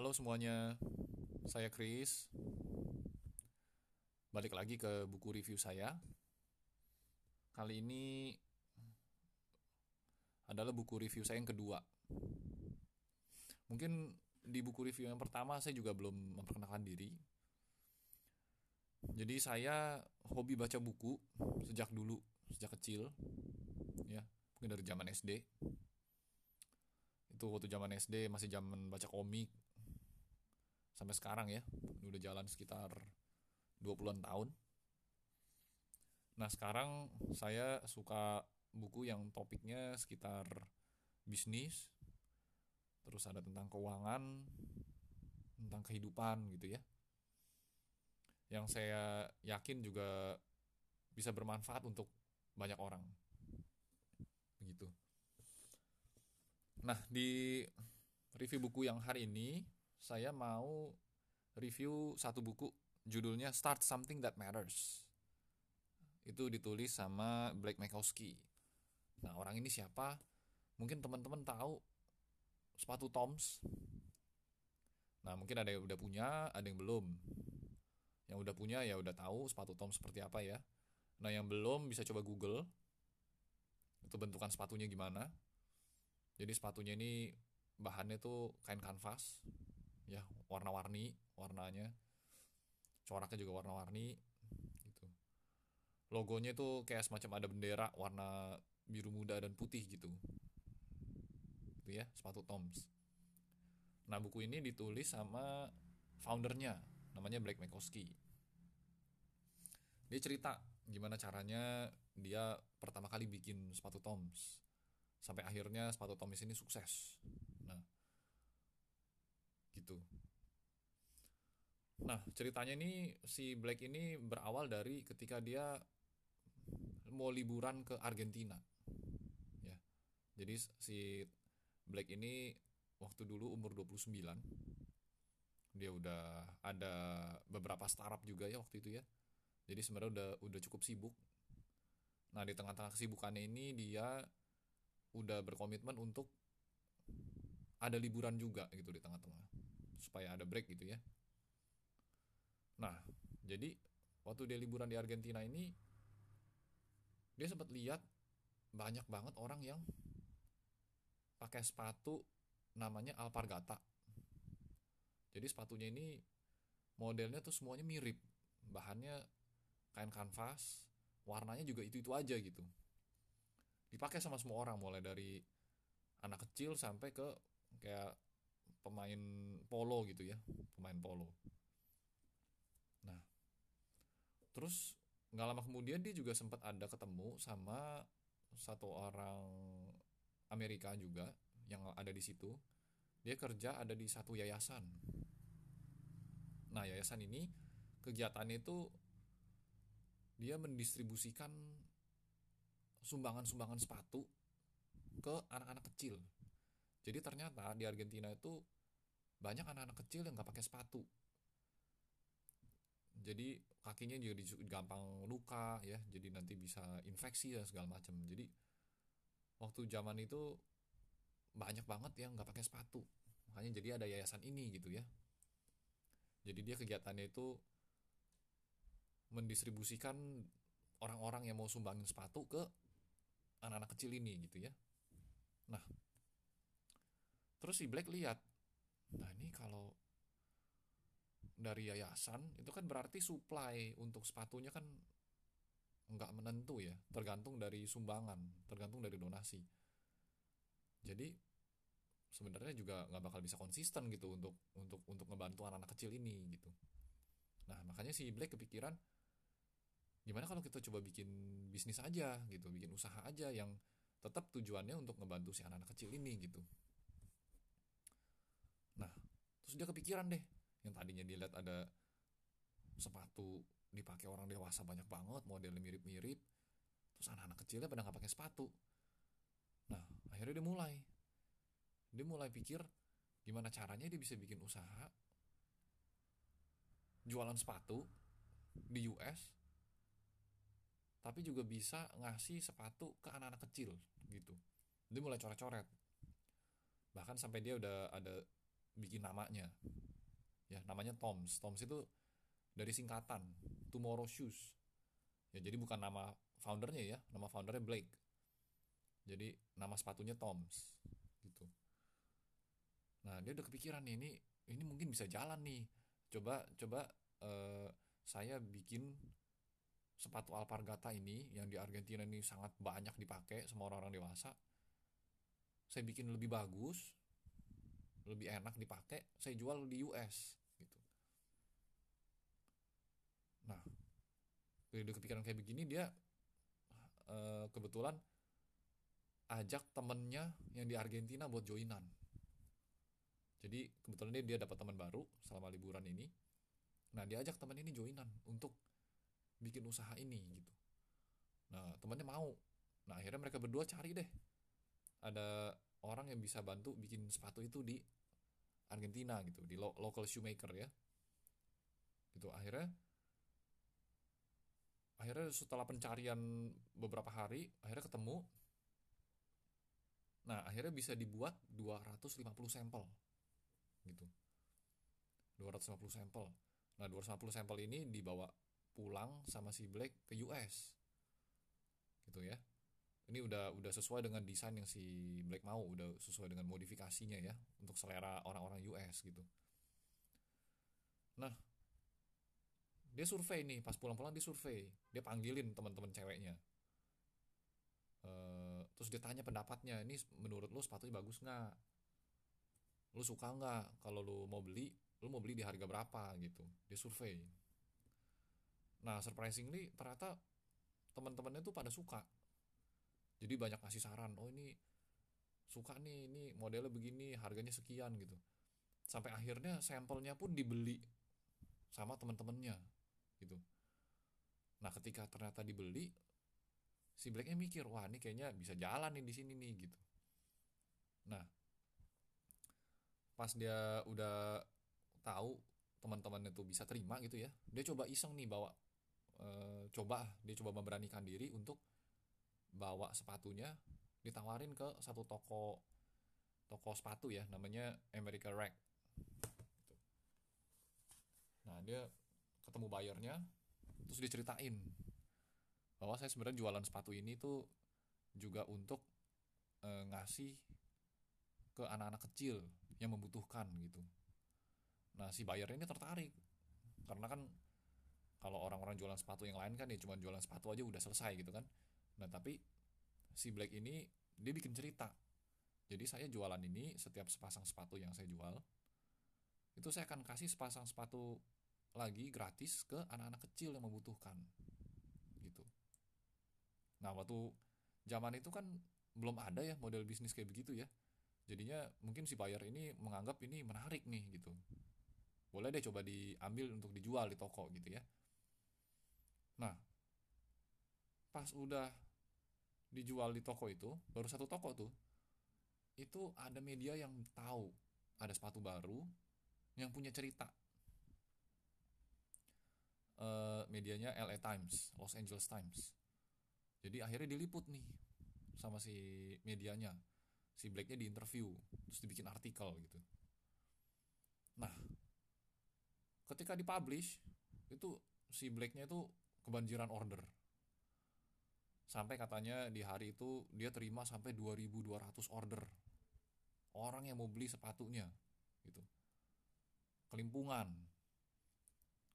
Halo semuanya, saya Chris. Balik lagi ke buku review saya. Kali ini adalah buku review saya yang kedua. Mungkin di buku review yang pertama saya juga belum memperkenalkan diri. Jadi saya hobi baca buku sejak dulu, sejak kecil. Ya, mungkin dari zaman SD. Itu waktu zaman SD masih zaman baca komik, sampai sekarang ya udah jalan sekitar 20-an tahun. Nah sekarang saya suka buku yang topiknya sekitar bisnis terus ada tentang keuangan tentang kehidupan gitu ya. Yang saya yakin juga bisa bermanfaat untuk banyak orang. Begitu. Nah di review buku yang hari ini saya mau review satu buku judulnya Start Something That Matters. Itu ditulis sama Blake Makowski. Nah, orang ini siapa? Mungkin teman-teman tahu sepatu Toms. Nah, mungkin ada yang udah punya, ada yang belum. Yang udah punya ya udah tahu sepatu Toms seperti apa ya. Nah, yang belum bisa coba Google. Itu bentukan sepatunya gimana. Jadi sepatunya ini bahannya tuh kain kanvas ya warna-warni warnanya. Coraknya juga warna-warni gitu. Logonya itu kayak semacam ada bendera warna biru muda dan putih gitu. Gitu ya sepatu Toms. Nah buku ini ditulis sama foundernya namanya Black Makowski dia cerita gimana caranya dia pertama kali bikin sepatu Toms. Sampai akhirnya sepatu Toms ini sukses gitu. Nah ceritanya ini si Black ini berawal dari ketika dia mau liburan ke Argentina ya. Jadi si Black ini waktu dulu umur 29 dia udah ada beberapa startup juga ya waktu itu ya. Jadi sebenarnya udah udah cukup sibuk. Nah di tengah-tengah kesibukannya ini dia udah berkomitmen untuk ada liburan juga gitu di tengah-tengah supaya ada break gitu ya. Nah jadi waktu dia liburan di Argentina ini dia sempat lihat banyak banget orang yang pakai sepatu namanya Alpargata. Jadi sepatunya ini modelnya tuh semuanya mirip. Bahannya kain kanvas warnanya juga itu-itu aja gitu. Dipakai sama semua orang mulai dari anak kecil sampai ke kayak pemain polo gitu ya pemain polo. Nah terus nggak lama kemudian dia juga sempat ada ketemu sama satu orang Amerika juga yang ada di situ. Dia kerja ada di satu yayasan. Nah yayasan ini kegiatannya itu dia mendistribusikan sumbangan-sumbangan sepatu ke anak-anak kecil jadi ternyata di Argentina itu banyak anak-anak kecil yang nggak pakai sepatu. Jadi kakinya juga gampang luka ya, jadi nanti bisa infeksi dan segala macam. Jadi waktu zaman itu banyak banget yang nggak pakai sepatu. Makanya jadi ada yayasan ini gitu ya. Jadi dia kegiatannya itu mendistribusikan orang-orang yang mau sumbangin sepatu ke anak-anak kecil ini gitu ya. Nah, terus si Black lihat nah ini kalau dari yayasan itu kan berarti supply untuk sepatunya kan nggak menentu ya tergantung dari sumbangan tergantung dari donasi. Jadi sebenarnya juga nggak bakal bisa konsisten gitu untuk untuk untuk ngebantu anak-anak kecil ini gitu. Nah makanya si Black kepikiran gimana kalau kita coba bikin bisnis aja gitu bikin usaha aja yang tetap tujuannya untuk ngebantu si anak-anak kecil ini gitu terus dia kepikiran deh, yang tadinya dilihat ada sepatu dipakai orang dewasa banyak banget, modelnya mirip-mirip, terus anak-anak kecilnya pada nggak pakai sepatu. Nah, akhirnya dia mulai, dia mulai pikir gimana caranya dia bisa bikin usaha jualan sepatu di US tapi juga bisa ngasih sepatu ke anak-anak kecil gitu. Dia mulai coret-coret. Bahkan sampai dia udah ada bikin namanya. Ya namanya Toms. Toms itu dari singkatan Tomorrow Shoes. Ya jadi bukan nama foundernya ya nama foundernya Blake. Jadi nama sepatunya Toms gitu. Nah dia udah kepikiran nih ini ini mungkin bisa jalan nih. Coba coba eh, saya bikin sepatu Alpargata ini yang di Argentina ini sangat banyak dipakai sama orang-orang dewasa. Saya bikin lebih bagus lebih enak dipakai saya jual di US gitu. Nah udah kepikiran kayak begini dia eh, kebetulan ajak temennya yang di Argentina buat joinan. Jadi kebetulan dia dia dapat teman baru selama liburan ini. Nah dia ajak teman ini joinan untuk bikin usaha ini gitu. Nah temannya mau. Nah akhirnya mereka berdua cari deh. Ada orang yang bisa bantu bikin sepatu itu di Argentina gitu di lo local shoemaker ya. Gitu akhirnya akhirnya setelah pencarian beberapa hari akhirnya ketemu. Nah akhirnya bisa dibuat 250 sampel gitu. 250 sampel. Nah 250 sampel ini dibawa pulang sama si Black ke US gitu ya ini udah udah sesuai dengan desain yang si Black mau udah sesuai dengan modifikasinya ya untuk selera orang-orang US gitu. Nah dia survei nih pas pulang-pulang dia survei. Dia panggilin teman-teman ceweknya. Eh, terus dia tanya pendapatnya ini menurut lu sepatunya bagus nggak? Lu suka nggak? Kalau lu mau beli lu mau beli di harga berapa? Gitu. Dia survei. Nah surprisingly ternyata teman-temannya tuh pada suka jadi banyak ngasih saran oh ini suka nih ini modelnya begini harganya sekian gitu. Sampai akhirnya sampelnya pun dibeli sama teman-temannya gitu. Nah ketika ternyata dibeli si Blacknya mikir wah ini kayaknya bisa jalan nih di sini nih gitu. Nah pas dia udah tahu teman-temannya tuh bisa terima gitu ya dia coba iseng nih bawa e, coba dia coba memberanikan diri untuk bawa sepatunya ditawarin ke satu toko toko sepatu ya namanya America Rack gitu. nah dia ketemu bayarnya terus diceritain bahwa saya sebenarnya jualan sepatu ini tuh juga untuk e, ngasih ke anak-anak kecil yang membutuhkan gitu. Nah si buyer ini tertarik karena kan kalau orang-orang jualan sepatu yang lain kan ya cuma jualan sepatu aja udah selesai gitu kan. Nah tapi si Black ini dia bikin cerita. Jadi saya jualan ini setiap sepasang sepatu yang saya jual itu saya akan kasih sepasang sepatu lagi gratis ke anak-anak kecil yang membutuhkan Nah, waktu zaman itu kan belum ada ya model bisnis kayak begitu ya. Jadinya mungkin si buyer ini menganggap ini menarik nih gitu. Boleh deh coba diambil untuk dijual di toko gitu ya. Nah, pas udah dijual di toko itu, baru satu toko tuh, itu ada media yang tahu ada sepatu baru yang punya cerita. Uh, medianya LA Times, Los Angeles Times. Jadi akhirnya diliput nih sama si medianya si Blacknya diinterview terus dibikin artikel gitu. Nah ketika dipublish itu si Blacknya itu kebanjiran order sampai katanya di hari itu dia terima sampai 2200 order. Orang yang mau beli sepatunya gitu. Kelimpungan.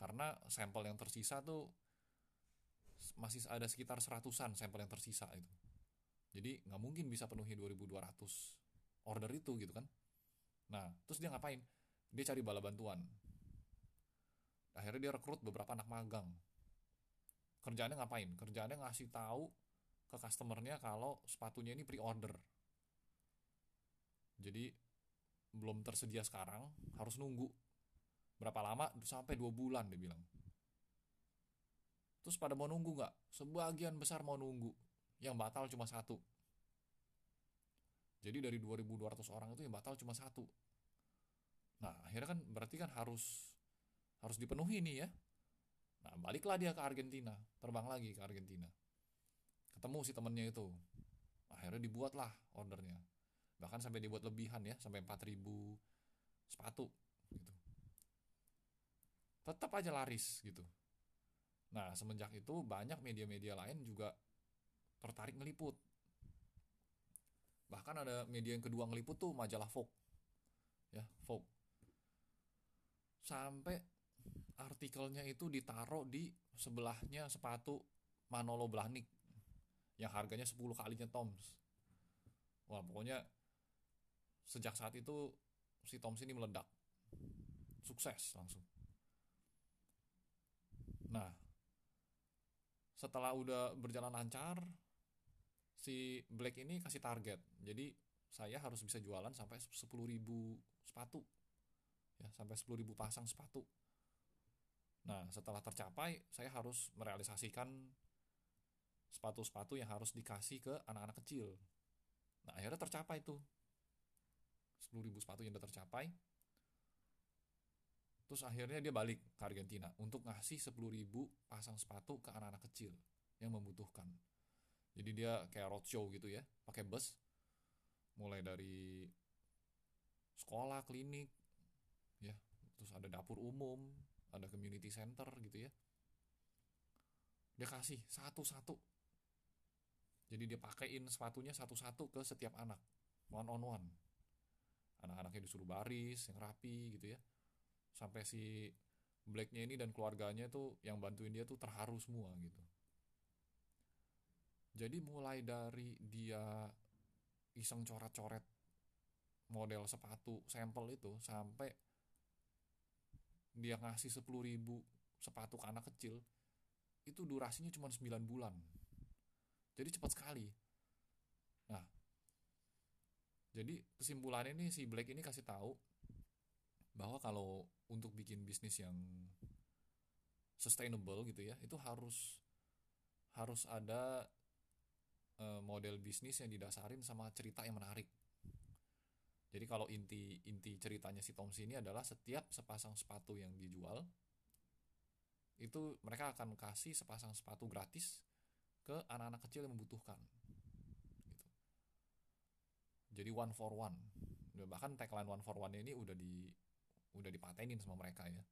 Karena sampel yang tersisa tuh masih ada sekitar seratusan sampel yang tersisa itu. Jadi nggak mungkin bisa penuhi 2200 order itu gitu kan. Nah terus dia ngapain? Dia cari bala bantuan. Akhirnya dia rekrut beberapa anak magang kerjaannya ngapain kerjaannya ngasih tahu ke customernya kalau sepatunya ini pre-order jadi belum tersedia sekarang harus nunggu berapa lama sampai dua bulan dia bilang Terus pada mau nunggu nggak? Sebagian besar mau nunggu. Yang batal cuma satu. Jadi dari 2200 orang itu yang batal cuma satu. Nah, akhirnya kan berarti kan harus harus dipenuhi nih ya. Nah, baliklah dia ke Argentina, terbang lagi ke Argentina. Ketemu si temennya itu. Akhirnya dibuatlah ordernya. Bahkan sampai dibuat lebihan ya, sampai 4000 sepatu gitu tetap aja laris gitu nah semenjak itu banyak media-media lain juga tertarik ngeliput bahkan ada media yang kedua ngeliput tuh majalah Vogue ya Vogue sampai artikelnya itu ditaruh di sebelahnya sepatu Manolo Blahnik yang harganya 10 kalinya Toms. Wah pokoknya sejak saat itu si Toms ini meledak. Sukses langsung. Nah setelah udah berjalan lancar si Black ini kasih target. Jadi saya harus bisa jualan sampai 10.000 sepatu. Ya sampai 10.000 pasang sepatu nah setelah tercapai saya harus merealisasikan sepatu-sepatu yang harus dikasih ke anak-anak kecil. Nah akhirnya tercapai tuh. 10.000 sepatu yang udah tercapai. Terus akhirnya dia balik ke Argentina untuk ngasih 10.000 pasang sepatu ke anak-anak kecil yang membutuhkan. Jadi dia kayak roadshow gitu ya pakai bus. Mulai dari sekolah klinik ya. Terus ada dapur umum ada community center gitu ya. Dia kasih satu-satu. Jadi dia pakaiin sepatunya satu-satu ke setiap anak. One on one. Anak-anaknya disuruh baris yang rapi gitu ya. Sampai si Blacknya ini dan keluarganya tuh yang bantuin dia tuh terharu semua gitu. Jadi mulai dari dia iseng coret-coret model sepatu sampel itu sampai dia ngasih 10 ribu sepatu ke anak kecil itu durasinya cuma 9 bulan. Jadi cepat sekali. Nah jadi kesimpulannya nih si Black ini kasih tahu bahwa kalau untuk bikin bisnis yang sustainable gitu ya itu harus harus ada uh, model bisnis yang didasarin sama cerita yang menarik jadi kalau inti inti ceritanya si Tom ini adalah setiap sepasang sepatu yang dijual itu mereka akan kasih sepasang sepatu gratis ke anak-anak kecil yang membutuhkan gitu. jadi one for one. Bahkan tagline one for one ini udah di udah dipatenin sama mereka ya.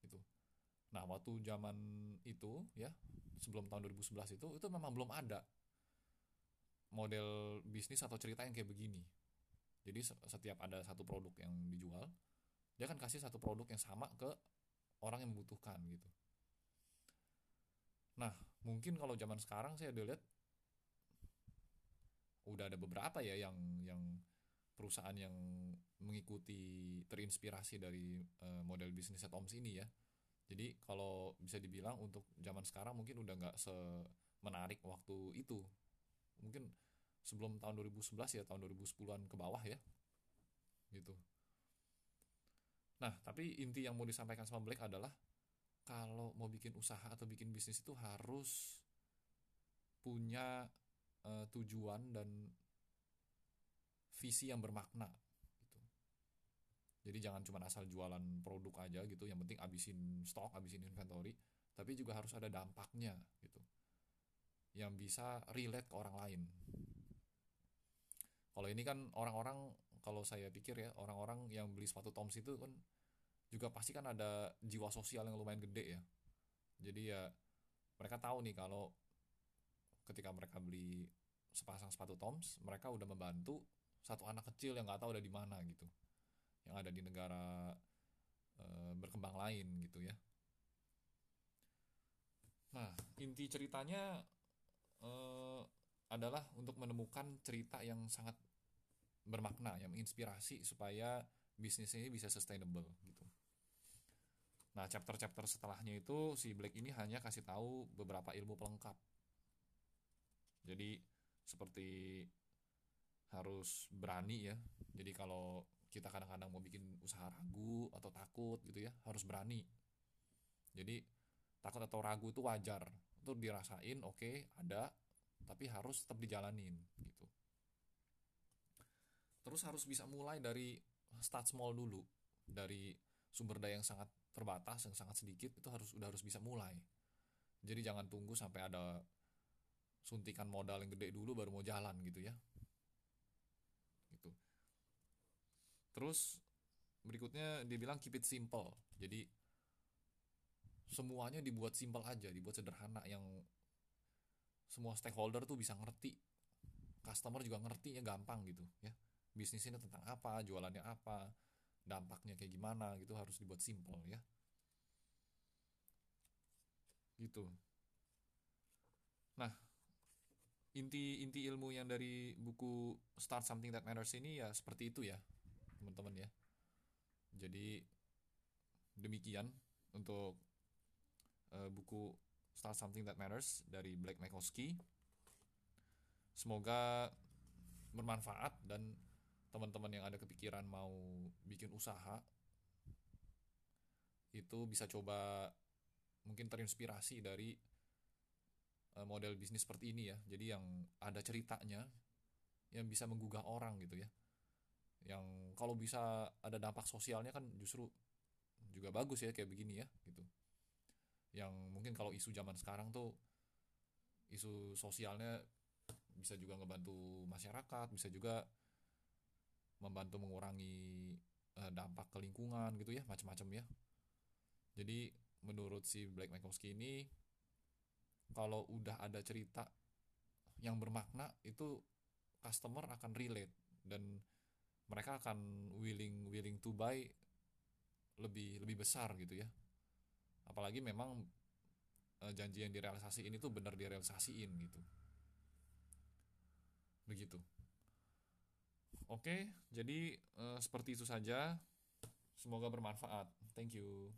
Itu nah waktu zaman itu ya sebelum tahun 2011 itu itu memang belum ada model bisnis atau cerita yang kayak begini jadi setiap ada satu produk yang dijual dia akan kasih satu produk yang sama ke orang yang membutuhkan gitu nah mungkin kalau zaman sekarang saya udah lihat udah ada beberapa ya yang yang perusahaan yang mengikuti terinspirasi dari uh, model bisnis Toms ini ya. Jadi kalau bisa dibilang untuk zaman sekarang mungkin udah nggak semenarik waktu itu. Mungkin sebelum tahun 2011 ya tahun 2010-an ke bawah ya. Gitu. Nah, tapi inti yang mau disampaikan sama Black adalah kalau mau bikin usaha atau bikin bisnis itu harus punya uh, tujuan dan visi yang bermakna gitu. Jadi jangan cuma asal jualan produk aja gitu, yang penting abisin stok, abisin inventory, tapi juga harus ada dampaknya gitu. Yang bisa relate ke orang lain. Kalau ini kan orang-orang kalau saya pikir ya, orang-orang yang beli sepatu Toms itu kan juga pasti kan ada jiwa sosial yang lumayan gede ya. Jadi ya mereka tahu nih kalau ketika mereka beli sepasang sepatu Toms, mereka udah membantu satu anak kecil yang nggak tahu ada di mana gitu yang ada di negara e, berkembang lain gitu ya nah inti ceritanya e, adalah untuk menemukan cerita yang sangat bermakna yang menginspirasi supaya bisnis ini bisa sustainable gitu. Nah chapter-chapter setelahnya itu si Black ini hanya kasih tahu beberapa ilmu pelengkap. Jadi seperti harus berani ya. Jadi kalau kita kadang-kadang mau bikin usaha ragu atau takut gitu ya harus berani. Jadi takut atau ragu itu wajar. Itu dirasain oke okay, ada tapi harus tetap dijalanin gitu. Terus harus bisa mulai dari start small dulu. Dari sumber daya yang sangat terbatas yang sangat sedikit itu harus udah harus bisa mulai. Jadi jangan tunggu sampai ada suntikan modal yang gede dulu baru mau jalan gitu ya. Terus berikutnya dia bilang keep it simple. Jadi semuanya dibuat simple aja dibuat sederhana yang semua stakeholder tuh bisa ngerti. Customer juga ngerti ya gampang gitu ya. Bisnis ini tentang apa jualannya apa dampaknya kayak gimana gitu harus dibuat simple ya. Gitu. Nah inti inti ilmu yang dari buku Start Something That Matters ini ya seperti itu ya teman-teman ya. Jadi demikian untuk uh, buku Start Something That Matters dari Black Makowski semoga bermanfaat dan teman-teman yang ada kepikiran mau bikin usaha itu bisa coba mungkin terinspirasi dari uh, model bisnis seperti ini ya. Jadi yang ada ceritanya yang bisa menggugah orang gitu ya. Yang kalau bisa ada dampak sosialnya kan justru juga bagus ya kayak begini ya gitu yang mungkin kalau isu zaman sekarang tuh isu sosialnya bisa juga ngebantu masyarakat bisa juga membantu mengurangi uh, dampak ke lingkungan gitu ya macam-macam ya. Jadi menurut si Black Makowski ini kalau udah ada cerita yang bermakna itu customer akan relate dan mereka akan willing willing to buy lebih lebih besar gitu ya apalagi memang uh, janji yang direalisasi ini tuh benar direalisasiin gitu begitu Oke, jadi uh, seperti itu saja. Semoga bermanfaat. Thank you.